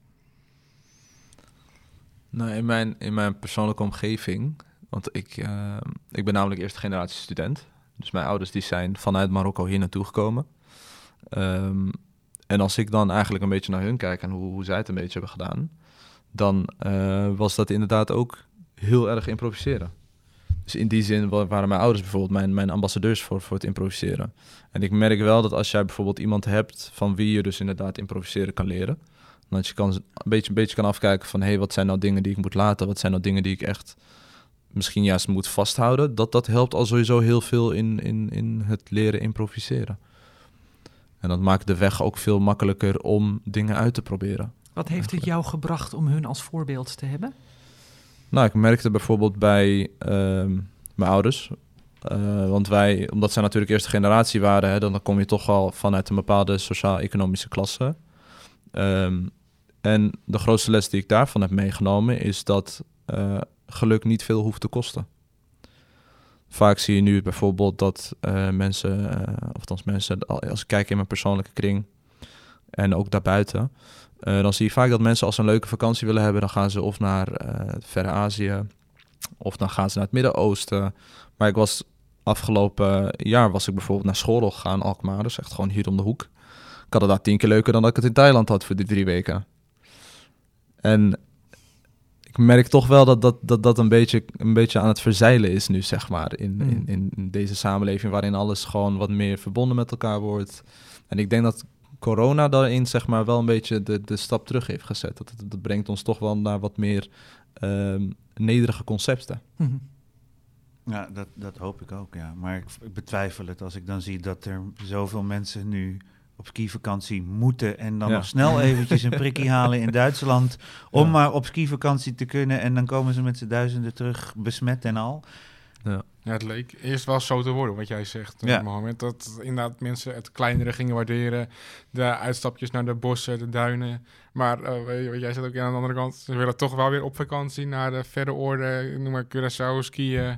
Nou, in mijn, in mijn persoonlijke omgeving, want ik, eh, ik ben namelijk eerste generatie student. Dus mijn ouders die zijn vanuit Marokko hier naartoe gekomen. Ehm, en als ik dan eigenlijk een beetje naar hun kijk en hoe, hoe zij het een beetje hebben gedaan, dan eh, was dat inderdaad ook heel erg improviseren. Dus in die zin wa- waren mijn ouders bijvoorbeeld mijn, mijn ambassadeurs voor, voor het improviseren. En ik merk wel dat als jij bijvoorbeeld iemand hebt van wie je dus inderdaad improviseren kan leren, dat je kan, een, beetje, een beetje kan afkijken van... hé, hey, wat zijn nou dingen die ik moet laten? Wat zijn nou dingen die ik echt misschien juist moet vasthouden? Dat, dat helpt al sowieso heel veel in, in, in het leren improviseren. En dat maakt de weg ook veel makkelijker om dingen uit te proberen. Wat heeft het jou gebracht om hun als voorbeeld te hebben? Nou, ik merkte bijvoorbeeld bij ehm, mijn ouders... eh, want wij, omdat zij natuurlijk eerste generatie waren... Hè, dan, dan kom je toch al vanuit een bepaalde sociaal-economische klasse... Ehm, en de grootste les die ik daarvan heb meegenomen is dat eh, geluk niet veel hoeft te kosten. Vaak zie je nu bijvoorbeeld dat eh, mensen, eh, of althans mensen, als ik kijk in mijn persoonlijke kring en ook daarbuiten, dan zie je vaak dat mensen als ze een leuke vakantie willen hebben, dan gaan ze of naar verre Azië, of dan gaan ze naar het Midden-Oosten. Maar ik was afgelopen jaar was ik bijvoorbeeld naar Schorl gegaan, Alkmaar, dus echt gewoon hier om de hoek. Ik had het daar tien keer leuker dan dat ik het in Thailand had voor die drie weken. En ik merk toch wel dat dat, dat, dat een, beetje, een beetje aan het verzeilen is nu, zeg maar. In, Hmm. in, in, in deze samenleving waarin alles gewoon wat meer verbonden met elkaar wordt. En ik denk dat corona daarin, zeg maar, wel een beetje de, de stap terug heeft gezet. Dat, dat, dat brengt ons toch wel naar wat meer ehm, nederige concepten. Mhm. Ja, dat, dat hoop ik ook, ja. Maar ik, ik betwijfel het als ik dan zie dat er zoveel mensen nu op skivakantie moeten en dan Ja. nog snel eventjes een prikkie (laughs) halen in Duitsland om Ja. maar op skivakantie te kunnen en dan komen ze met z'n duizenden terug besmet en al. Ja, het leek eerst wel zo te worden, wat jij zegt, Ja. ja. Mohammed. Dat inderdaad mensen het kleinere gingen waarderen. De uitstapjes naar de bossen, de duinen. Maar eh, wat jij zegt ook aan de andere kant. Ze willen toch wel weer op vakantie naar de verre oorden. Noem maar Curaçao, skiën,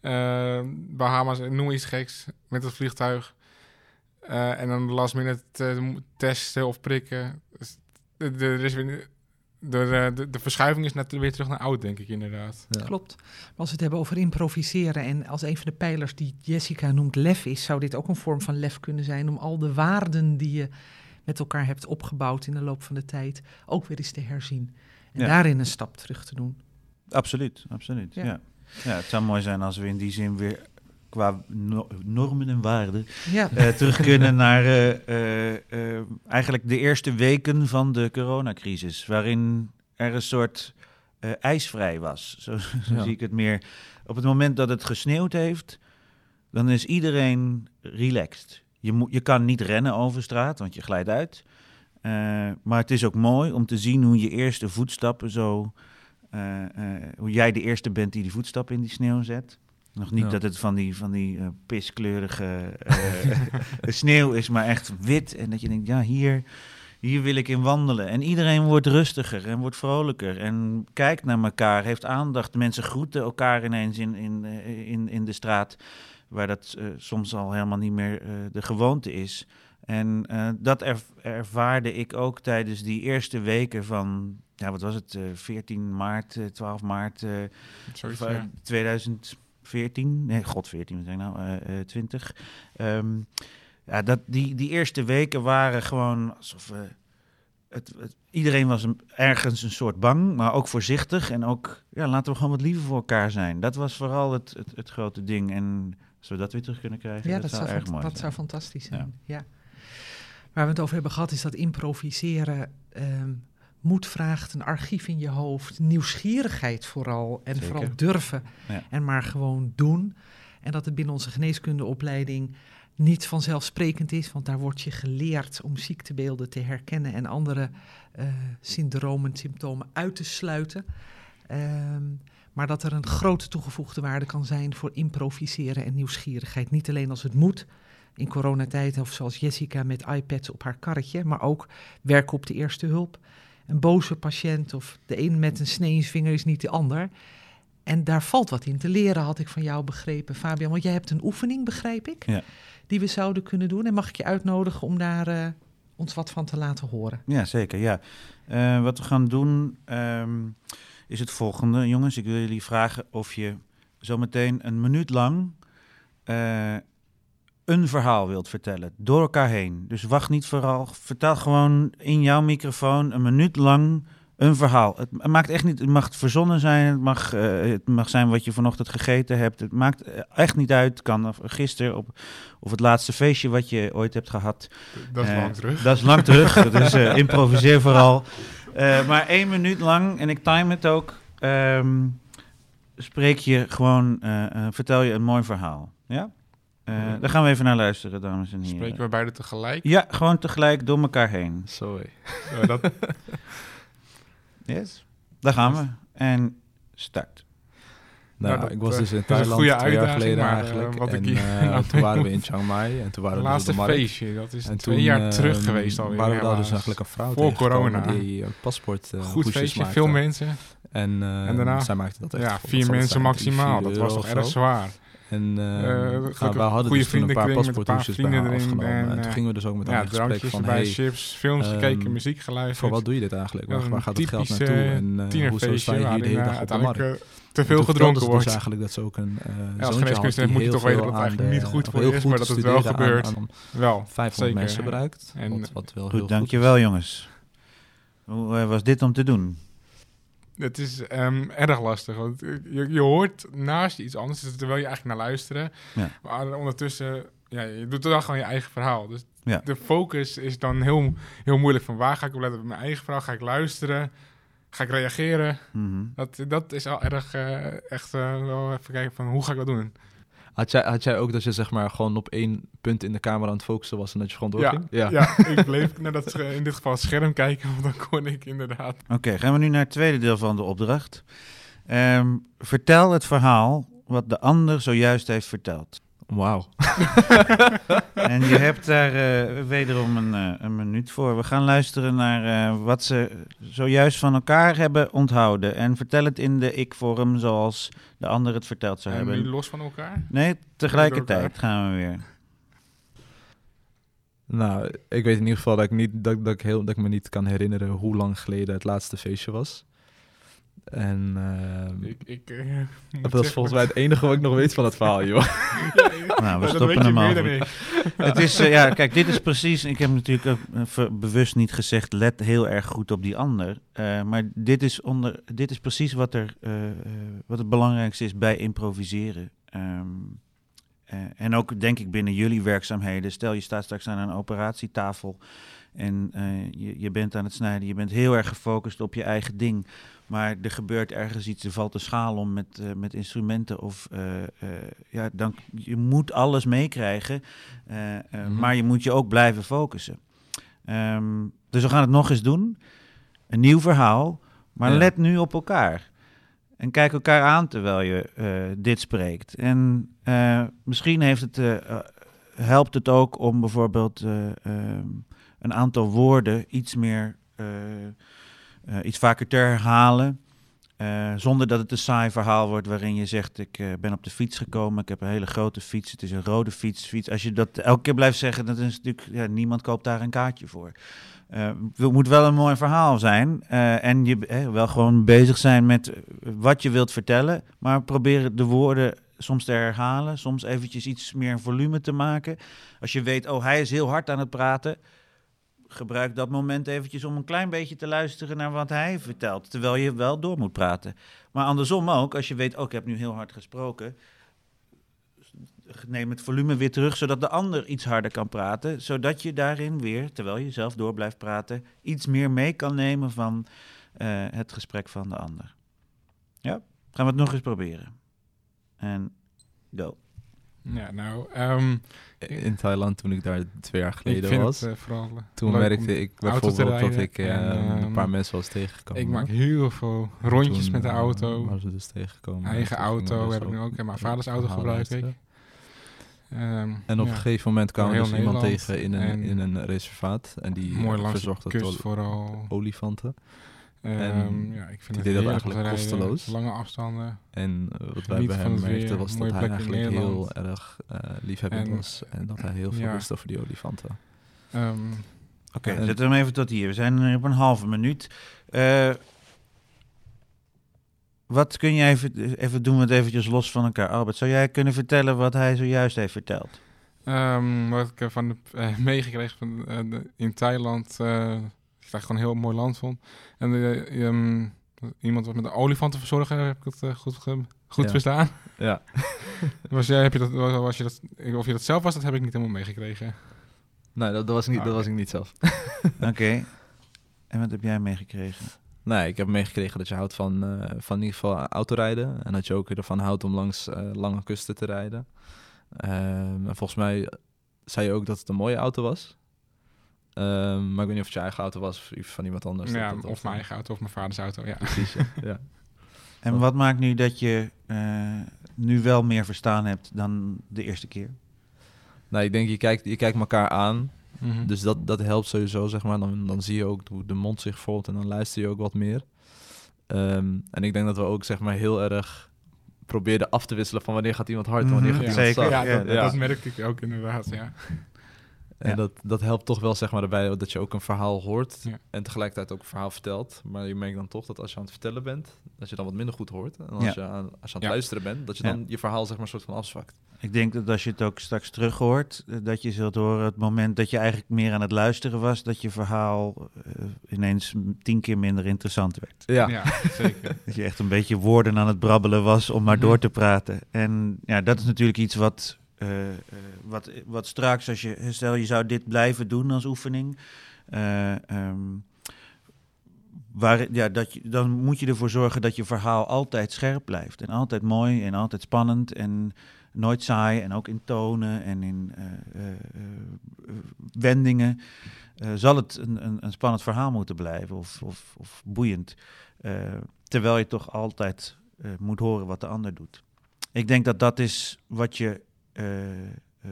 eh, Bahamas, noem iets geks met het vliegtuig. Eh, en dan de last minute eh, testen of prikken. Dus de, de, er is weer, de, de, de verschuiving is net weer terug naar oud, denk ik inderdaad. Ja. Klopt. Maar als we het hebben over improviseren en als een van de pijlers die Jessica noemt lef is, zou dit ook een vorm van lef kunnen zijn om al de waarden die je met elkaar hebt opgebouwd in de loop van de tijd ook weer eens te herzien. En Ja. daarin een stap terug te doen. Absoluut, absoluut. Ja. Ja. Ja. het zou mooi zijn als we in die zin weer qua no- normen en waarden Ja, eh, terug kunnen naar eh, eh, eigenlijk de eerste weken van de coronacrisis, waarin er een soort ijsvrij was. Zo, (laughs) zo Ja. zie ik het meer. Op het moment dat het gesneeuwd heeft, dan is iedereen relaxed. Je, moet, je kan niet rennen over straat, want je glijdt uit. Maar het is ook mooi om te zien hoe je eerste voetstappen zo... hoe jij de eerste bent die die voetstappen in die sneeuw zet. Nog niet Ja. dat het van die, van die eh, piskleurige eh, (laughs) (laughs) sneeuw is, maar echt wit. En dat je denkt, ja, hier, hier wil ik in wandelen. En iedereen wordt rustiger en wordt vrolijker en kijkt naar elkaar, heeft aandacht. Mensen groeten elkaar ineens in, in, eh, in, in de straat, waar dat soms al helemaal niet meer de gewoonte is. En dat erv- ervaarde ik ook tijdens die eerste weken van, ja, wat was het, eh 14 maart, eh, 12 maart Zoiets, of, eh, ja. 2014, nee, god 14, wat zeg ik nou, eh, eh, 20. Ehm, ja, dat, die, die eerste weken waren gewoon alsof we het, het- iedereen was een, ergens een soort bang, maar ook voorzichtig. En ook, ja, laten we gewoon wat liever voor elkaar zijn. Dat was vooral het, het, het grote ding. En als we dat weer terug kunnen krijgen, Ja, dat, zou, erg mooi dat zijn. zou fantastisch zijn. Ja. Waar we het over hebben gehad is dat improviseren ehm, moed vraagt, een archief in je hoofd, nieuwsgierigheid vooral en Zeker. vooral durven Ja. en maar gewoon doen. En dat het binnen onze geneeskundeopleiding niet vanzelfsprekend is, want daar word je geleerd om ziektebeelden te herkennen en andere eh, syndromen, symptomen uit te sluiten. Ehm, maar dat er een grote toegevoegde waarde kan zijn voor improviseren en nieuwsgierigheid. Niet alleen als het moet, in coronatijd of zoals Jessica met iPads op haar karretje, maar ook werken op de eerste hulp. Een boze patiënt of de een met een snee in zijn vinger is niet de ander. En daar valt wat in te leren, had ik van jou begrepen, Fabian. Want jij hebt een oefening, begrijp ik, Ja. die we zouden kunnen doen. En mag ik je uitnodigen om daar eh, ons wat van te laten horen? Ja, zeker. Ja. Eh, wat we gaan doen ehm, is het volgende, jongens. Ik wil jullie vragen of je zometeen een minuut lang eh, een verhaal wilt vertellen. Door elkaar heen. Dus wacht niet vooral. Vertel gewoon in jouw microfoon een minuut lang een verhaal. Het ma- maakt echt niet, het mag verzonnen zijn, het mag, eh, het mag zijn wat je vanochtend gegeten hebt. Het maakt eh, echt niet uit. Het kan of gisteren op, of het laatste feestje wat je ooit hebt gehad. Dat is Eh, lang terug. Dat is lang terug, dus improviseer vooral. Maar één minuut lang, en ik time het ook, ehm, spreek je gewoon, vertel je een mooi verhaal. Ja? Eh, daar gaan we even naar luisteren, dames en heren. Spreken we beide tegelijk? Ja, gewoon tegelijk door elkaar heen. Hé. (laughs) Ja, dat, Yes. Daar gaan we. En start. Nou, Nou, dat, ik was eh, dus in Thailand goede twee jaar geleden maar, eh, eigenlijk. wat ik en hier eh, nou (laughs) toen waren we in Chiang Mai en toen waren we dus laatste de markt. feestje, dat is En twee toen, jaar terug geweest alweer. waren we daar dus eigenlijk een vrouw Voor corona. die een paspoort Goed feestje, maakte. veel mensen. En, eh, En daarna? zij maakte dat echt Ja, vier mensen maximaal. vier Dat was toch erg zwaar. En uh, Eh, nou, wij hadden dus toen een paar paspoorthoesjes bij paar haar vrienden erin afgenomen. en, En, toen eh, gingen we dus ook met haar Ja, in gesprek van... erbij, Hey, chips, films ehm, gekeken, muziek geluisterd. voor wat doe je dit eigenlijk? Waar, gaat het geld naartoe? En uh, hoezo sta je hier de hele dag op de markt? uiteindelijk eh, te veel gedronken ze wordt. dus eigenlijk dat ze ook een uh, als zoontje had geneeskundige die moet je heel toch weten veel dat het eigenlijk de- niet goed voor heel je is, goed maar dat het wel aan- gebeurt. aan Wel, 500 zeker. mensen bereikt. En- wat, wat wel heel Goed, goed dankjewel is. jongens. Hoe was dit om te doen? Het is ehm, erg lastig, want je, je hoort naast je iets anders, dus terwijl je eigenlijk naar luisteren. Ja. Maar ondertussen, ja, je doet dan gewoon je eigen verhaal. Dus Ja. de focus is dan heel, heel moeilijk. Van waar ga ik op letten? Mijn eigen verhaal ga ik luisteren? Ga ik reageren? Mhm. Dat, dat is al erg, eh, echt eh, wel even kijken van hoe ga ik dat doen? Had jij, had jij ook dat je zeg maar gewoon op één punt in de camera aan het focussen was en dat je gewoon Ja, doorging? ja. ik bleef naar dat, in dit geval het scherm kijken, want dan kon ik inderdaad. Oké, gaan we nu naar het tweede deel van de opdracht. Ehm, vertel het verhaal wat de ander zojuist heeft verteld. Wauw. (laughs) En je hebt daar eh, wederom een, eh, een minuut voor. We gaan luisteren naar eh, wat ze zojuist van elkaar hebben onthouden. En vertel het in de ik-vorm zoals de ander het verteld zou En hebben. nu los van elkaar? Nee, tegelijkertijd gaan we weer. Nou, ik weet in ieder geval dat ik, niet, dat, dat, ik heel, dat ik me niet kan herinneren hoe lang geleden het laatste feestje was. En ehm, Ik, ik, eh, (laughs) dat was zeggen- volgens mij het enige wat ik nog weet van het verhaal, joh. (laughs) (laughs) Nou, we dat stoppen weet je hem meer al. dan ik. Het is, eh, ja, kijk, dit is precies. Ik heb natuurlijk ook eh, ver- bewust niet gezegd. Let heel erg goed op die ander. Eh, maar dit is, onder, dit is precies wat, er, wat het belangrijkste is bij improviseren. Ehm, eh, en ook denk ik binnen jullie werkzaamheden. Stel je staat straks aan een operatietafel. En eh, je, je bent aan het snijden. Je bent heel erg gefocust op je eigen ding. Maar er gebeurt ergens iets. Er valt een schaal om met, eh, met instrumenten. Of eh, eh, ja, dan, je moet alles meekrijgen. Mhm. Maar je moet je ook blijven focussen. Ehm, dus we gaan het nog eens doen. Een nieuw verhaal. Maar Ja. let nu op elkaar. En kijk elkaar aan terwijl je dit spreekt. En misschien heeft het, helpt het ook om bijvoorbeeld eh, ehm, een aantal woorden iets meer, eh, iets vaker te herhalen. Eh, zonder dat het een saai verhaal wordt waarin je zegt: Ik eh, ben op de fiets gekomen, ik heb een hele grote fiets, het is een rode fiets. fiets. Als je dat elke keer blijft zeggen, dan is natuurlijk, ja, niemand koopt daar een kaartje voor. Eh, het moet wel een mooi verhaal zijn en je wel gewoon bezig zijn met wat je wilt vertellen, maar probeer de woorden soms te herhalen, soms eventjes iets meer volume te maken. Als je weet, oh, hij is heel hard aan het praten, gebruik dat moment eventjes om een klein beetje te luisteren naar wat hij vertelt. Terwijl je wel door moet praten. Maar andersom ook, als je weet, oh, ik heb nu heel hard gesproken. Neem het volume weer terug, zodat de ander iets harder kan praten. Zodat je daarin weer, terwijl je zelf door blijft praten, iets meer mee kan nemen van eh, het gesprek van de ander. Ja, gaan we het nog eens proberen. En go. Ja, nou, ehm, In Thailand, toen ik daar twee jaar geleden was, het eh, vooral eh, toen merkte ik bijvoorbeeld dat ik eh, en, een ehm, paar mensen was tegengekomen. Ik maak heel veel rondjes Toen, met de auto. waren ze dus. Eigen auto heb ik nu ook. En mijn vaders auto gebruik ik. Ehm, En op ja, een gegeven moment kwamen we Door dus iemand tegen in een, en in een reservaat. En die mooi langs de verzorgde tot vooral. olifanten. Ehm, ja, ik vind die het deed dat eigenlijk rijden, kosteloos. Lange afstanden. En eh, wat wij bij van hem merkten was dat hij eigenlijk heel erg eh liefhebbend En, was. En dat hij heel veel ja. wist over die olifanten. Ehm, Oké, zetten we hem even tot hier. We zijn er op een halve minuut. Eh, wat kun jij even, even doen we het eventjes los van elkaar. Albert, zou jij kunnen vertellen wat hij zojuist heeft verteld? Ehm, wat ik eh, (laughs) meegekregen van, de- in Thailand, eh ik daar gewoon een heel mooi land vond. En eh, ehm, iemand wat met de olifanten verzorgen, heb ik het eh, goed, ge- goed Ja. verstaan. Ja. (laughs) Was jij, heb je dat, was, was je dat, of je dat zelf was, dat heb ik niet helemaal meegekregen. Nee, dat, dat, was, niet, Ah, dat was oké. ik niet zelf. (laughs) Oké. En wat heb jij meegekregen? Nee, ik heb meegekregen dat je houdt van, eh, van in ieder geval autorijden. En dat je ook ervan houdt om langs lange kusten te rijden. Ehm, en volgens mij zei je ook dat het een mooie auto was. Ehm, maar ik weet niet of het je eigen auto was of van iemand anders. ja, Dat- dat- of mijn eigen auto of mijn vaders auto, ja. Precies, ja. (laughs) En wat maakt nu dat je eh, nu wel meer verstaan hebt dan de eerste keer? Nou, ik denk, je kijkt, je kijkt elkaar aan. Mhm. Dus dat, dat helpt sowieso, zeg maar. Dan, dan zie je ook hoe de mond zich vormt en dan luister je ook wat meer. Ehm, en ik denk dat we ook, zeg maar, heel erg probeerden af te wisselen van wanneer gaat iemand hard en wanneer Mhm, gaat ja. iemand zeker. ja, dat, Ja. dat merkte ik ook inderdaad, ja. En Ja. dat, dat helpt toch wel, zeg maar, erbij dat je ook een verhaal hoort Ja. en tegelijkertijd ook een verhaal vertelt. Maar je merkt dan toch dat als je aan het vertellen bent, dat je dan wat minder goed hoort. En als Ja. je aan, als je aan het Ja. luisteren bent, dat je Ja. dan je verhaal, zeg maar, soort van afzwakt. Ik denk dat als je het ook straks terug hoort, eh, dat je zult horen het moment dat je eigenlijk meer aan het luisteren was, dat je verhaal eh, ineens tien keer minder interessant werd. Ja, Ja, zeker. (laughs) Dat je echt een beetje woorden aan het brabbelen was om maar door te praten. En ja, dat is natuurlijk iets wat, eh, eh, wat, wat straks, als je, stel je zou dit blijven doen als oefening, eh, ehm, waar, ja, dat je, dan moet je ervoor zorgen dat je verhaal altijd scherp blijft. En altijd mooi en altijd spannend en nooit saai. En ook in tonen en in wendingen. zal het een, een, een spannend verhaal moeten blijven of, of, of boeiend. Terwijl je toch altijd moet horen wat de ander doet. Ik denk dat dat is wat je. Eh, eh,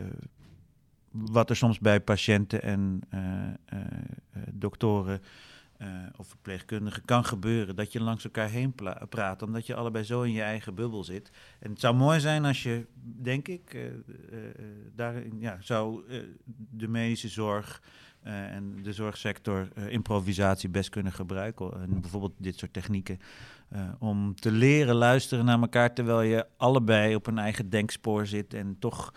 wat er soms bij patiënten en eh, doktoren eh, of verpleegkundigen kan gebeuren. Dat je langs elkaar heen praat, omdat je allebei zo in je eigen bubbel zit. En het zou mooi zijn als je, denk ik, daarin ja, zou de medische zorg en de zorgsector improvisatie best kunnen gebruiken. En bijvoorbeeld dit soort technieken. om te leren luisteren naar elkaar terwijl je allebei op een eigen denkspoor zit en toch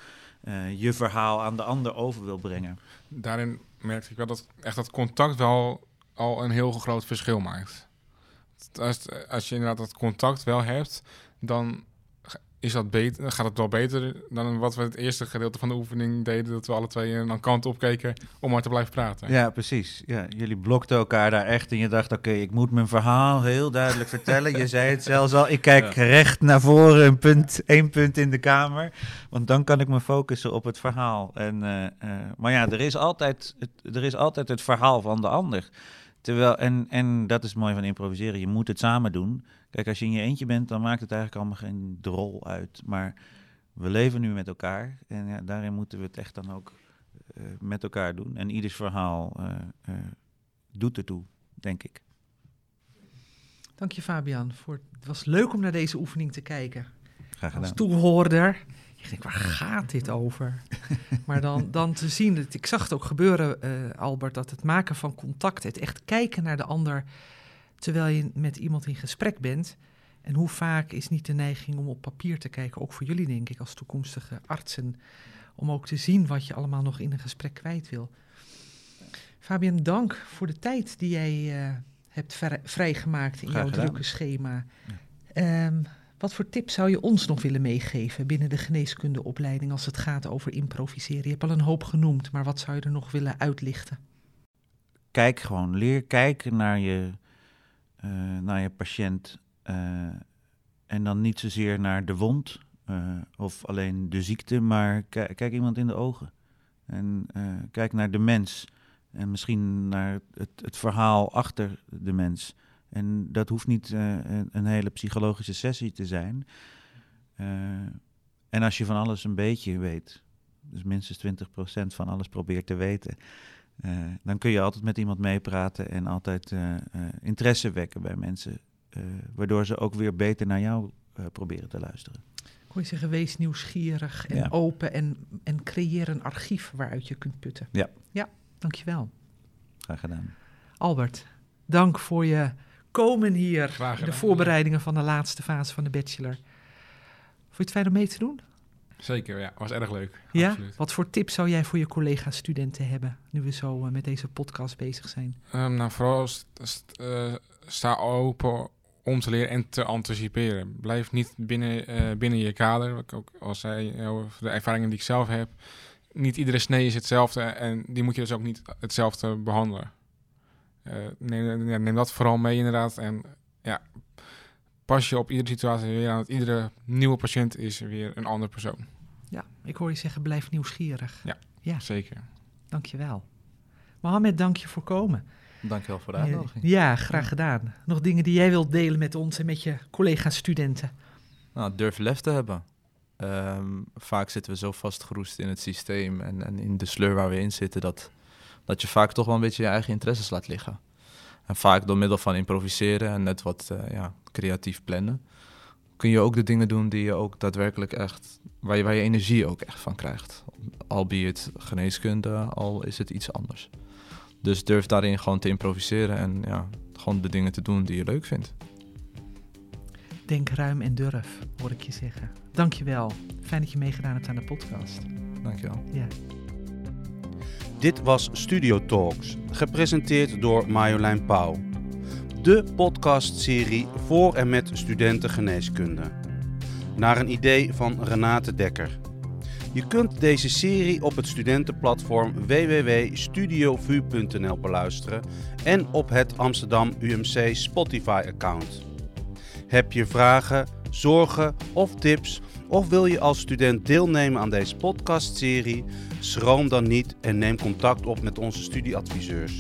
je verhaal aan de ander over wil brengen. Daarin merkte ik wel dat echt dat contact wel al een heel groot verschil maakt. Als, als je inderdaad dat contact wel hebt, dan is dat beter, dan gaat het wel beter dan wat we het eerste gedeelte van de oefening deden, dat we alle twee een kant opkeken om maar te blijven praten. Ja, precies. Ja, jullie blokten elkaar daar echt en je dacht, oké, ik moet mijn verhaal heel duidelijk (laughs) vertellen. Je zei het zelfs al, ik kijk recht naar voren, een punt, één punt in de kamer, want dan kan ik me focussen op het verhaal. En, eh, eh, maar ja, er is, altijd het, er is altijd het verhaal van de ander. Terwijl, en, en dat is mooi van improviseren, je moet het samen doen. Kijk, als je in je eentje bent, dan maakt het eigenlijk allemaal geen drol uit. Maar we leven nu met elkaar en ja, daarin moeten we het echt dan ook eh, met elkaar doen. En ieders verhaal eh, eh, doet ertoe, denk ik. Dank je Fabian. Voor, het was leuk om naar deze oefening te kijken. Graag Als gedaan. toehoorder. Ik denk, waar gaat dit over? maar dan, dan te zien, dat, ik zag het ook gebeuren, eh, Albert, dat het maken van contact, het echt kijken naar de ander terwijl je met iemand in gesprek bent. En hoe vaak is niet de neiging om op papier te kijken, ook voor jullie denk ik als toekomstige artsen, om ook te zien wat je allemaal nog in een gesprek kwijt wil. Fabian, dank voor de tijd die jij uh, hebt vrijgemaakt in Graag jouw gedaan. drukke schema. Ja. Um, wat voor tips zou je ons nog willen meegeven binnen de geneeskundeopleiding als het gaat over improviseren? Je hebt al een hoop genoemd, maar wat zou je er nog willen uitlichten? Kijk gewoon, leer kijken naar je, uh, naar je patiënt. Uh, en dan niet zozeer naar de wond uh, of alleen de ziekte, maar kijk iemand in de ogen. En kijk naar de mens. En misschien naar het, het verhaal achter de mens. En dat hoeft niet uh, een hele psychologische sessie te zijn. Uh, en als je van alles een beetje weet, dus minstens 20% van alles probeert te weten, uh, dan kun je altijd met iemand meepraten en altijd interesse wekken bij mensen. waardoor ze ook weer beter naar jou proberen te luisteren. Kon je zeggen, wees nieuwsgierig en Ja. open en, en creëer een archief waaruit je kunt putten. Ja. Ja, dankjewel. Graag gedaan. Albert, dank voor je komen hier de voorbereidingen van de laatste fase van de bachelor. Vond je het fijn om mee te doen? Zeker, ja. Was erg leuk. Ja? Absoluut. Wat voor tips zou jij voor je collega-studenten hebben, nu we zo eh, met deze podcast bezig zijn? Ehm, nou, vooral st- st- eh, sta open om te leren en te anticiperen. Blijf niet binnen, eh, binnen je kader. Wat ik ook al zei, de ervaringen die ik zelf heb. Niet iedere snee is hetzelfde en die moet je dus ook niet hetzelfde behandelen. Eh, neem, ja, neem dat vooral mee inderdaad. En ja, pas je op iedere situatie weer aan. Want iedere nieuwe patiënt is weer een andere persoon. Ja, ik hoor je zeggen, blijf nieuwsgierig. Ja. Zeker. Dankjewel. Mohamed, dank je voor komen. Dankjewel voor de uitnodiging. Ja, graag gedaan. Nog dingen die jij wilt delen met ons en met je collega-studenten? Nou, durf lef te hebben. Ehm, vaak zitten we zo vastgeroest in het systeem en, en in de sleur waar we in zitten, dat, dat je vaak toch wel een beetje je eigen interesses laat liggen. En vaak door middel van improviseren en net wat eh, ja, creatief plannen, kun je ook de dingen doen die je ook daadwerkelijk echt, waar je, waar je energie ook echt van krijgt. Al be het geneeskunde, al is het iets anders. Dus durf daarin gewoon te improviseren en ja, gewoon de dingen te doen die je leuk vindt. Denk ruim en durf, hoor ik je zeggen. Dankjewel. Fijn dat je meegedaan hebt aan de podcast. Dankjewel. Ja. Dit was Studio Talks, gepresenteerd door Marjolein Pauw. De podcastserie voor en met studenten geneeskunde. Naar een idee van Renate Dekker. Je kunt deze serie op het studentenplatform www.studiovu.nl beluisteren en op het Amsterdam UMC Spotify-account. Heb je vragen, zorgen of tips of wil je als student deelnemen aan deze podcastserie? Schroom dan niet en neem contact op met onze studieadviseurs.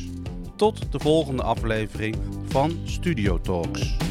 Tot de volgende aflevering van Studio Talks.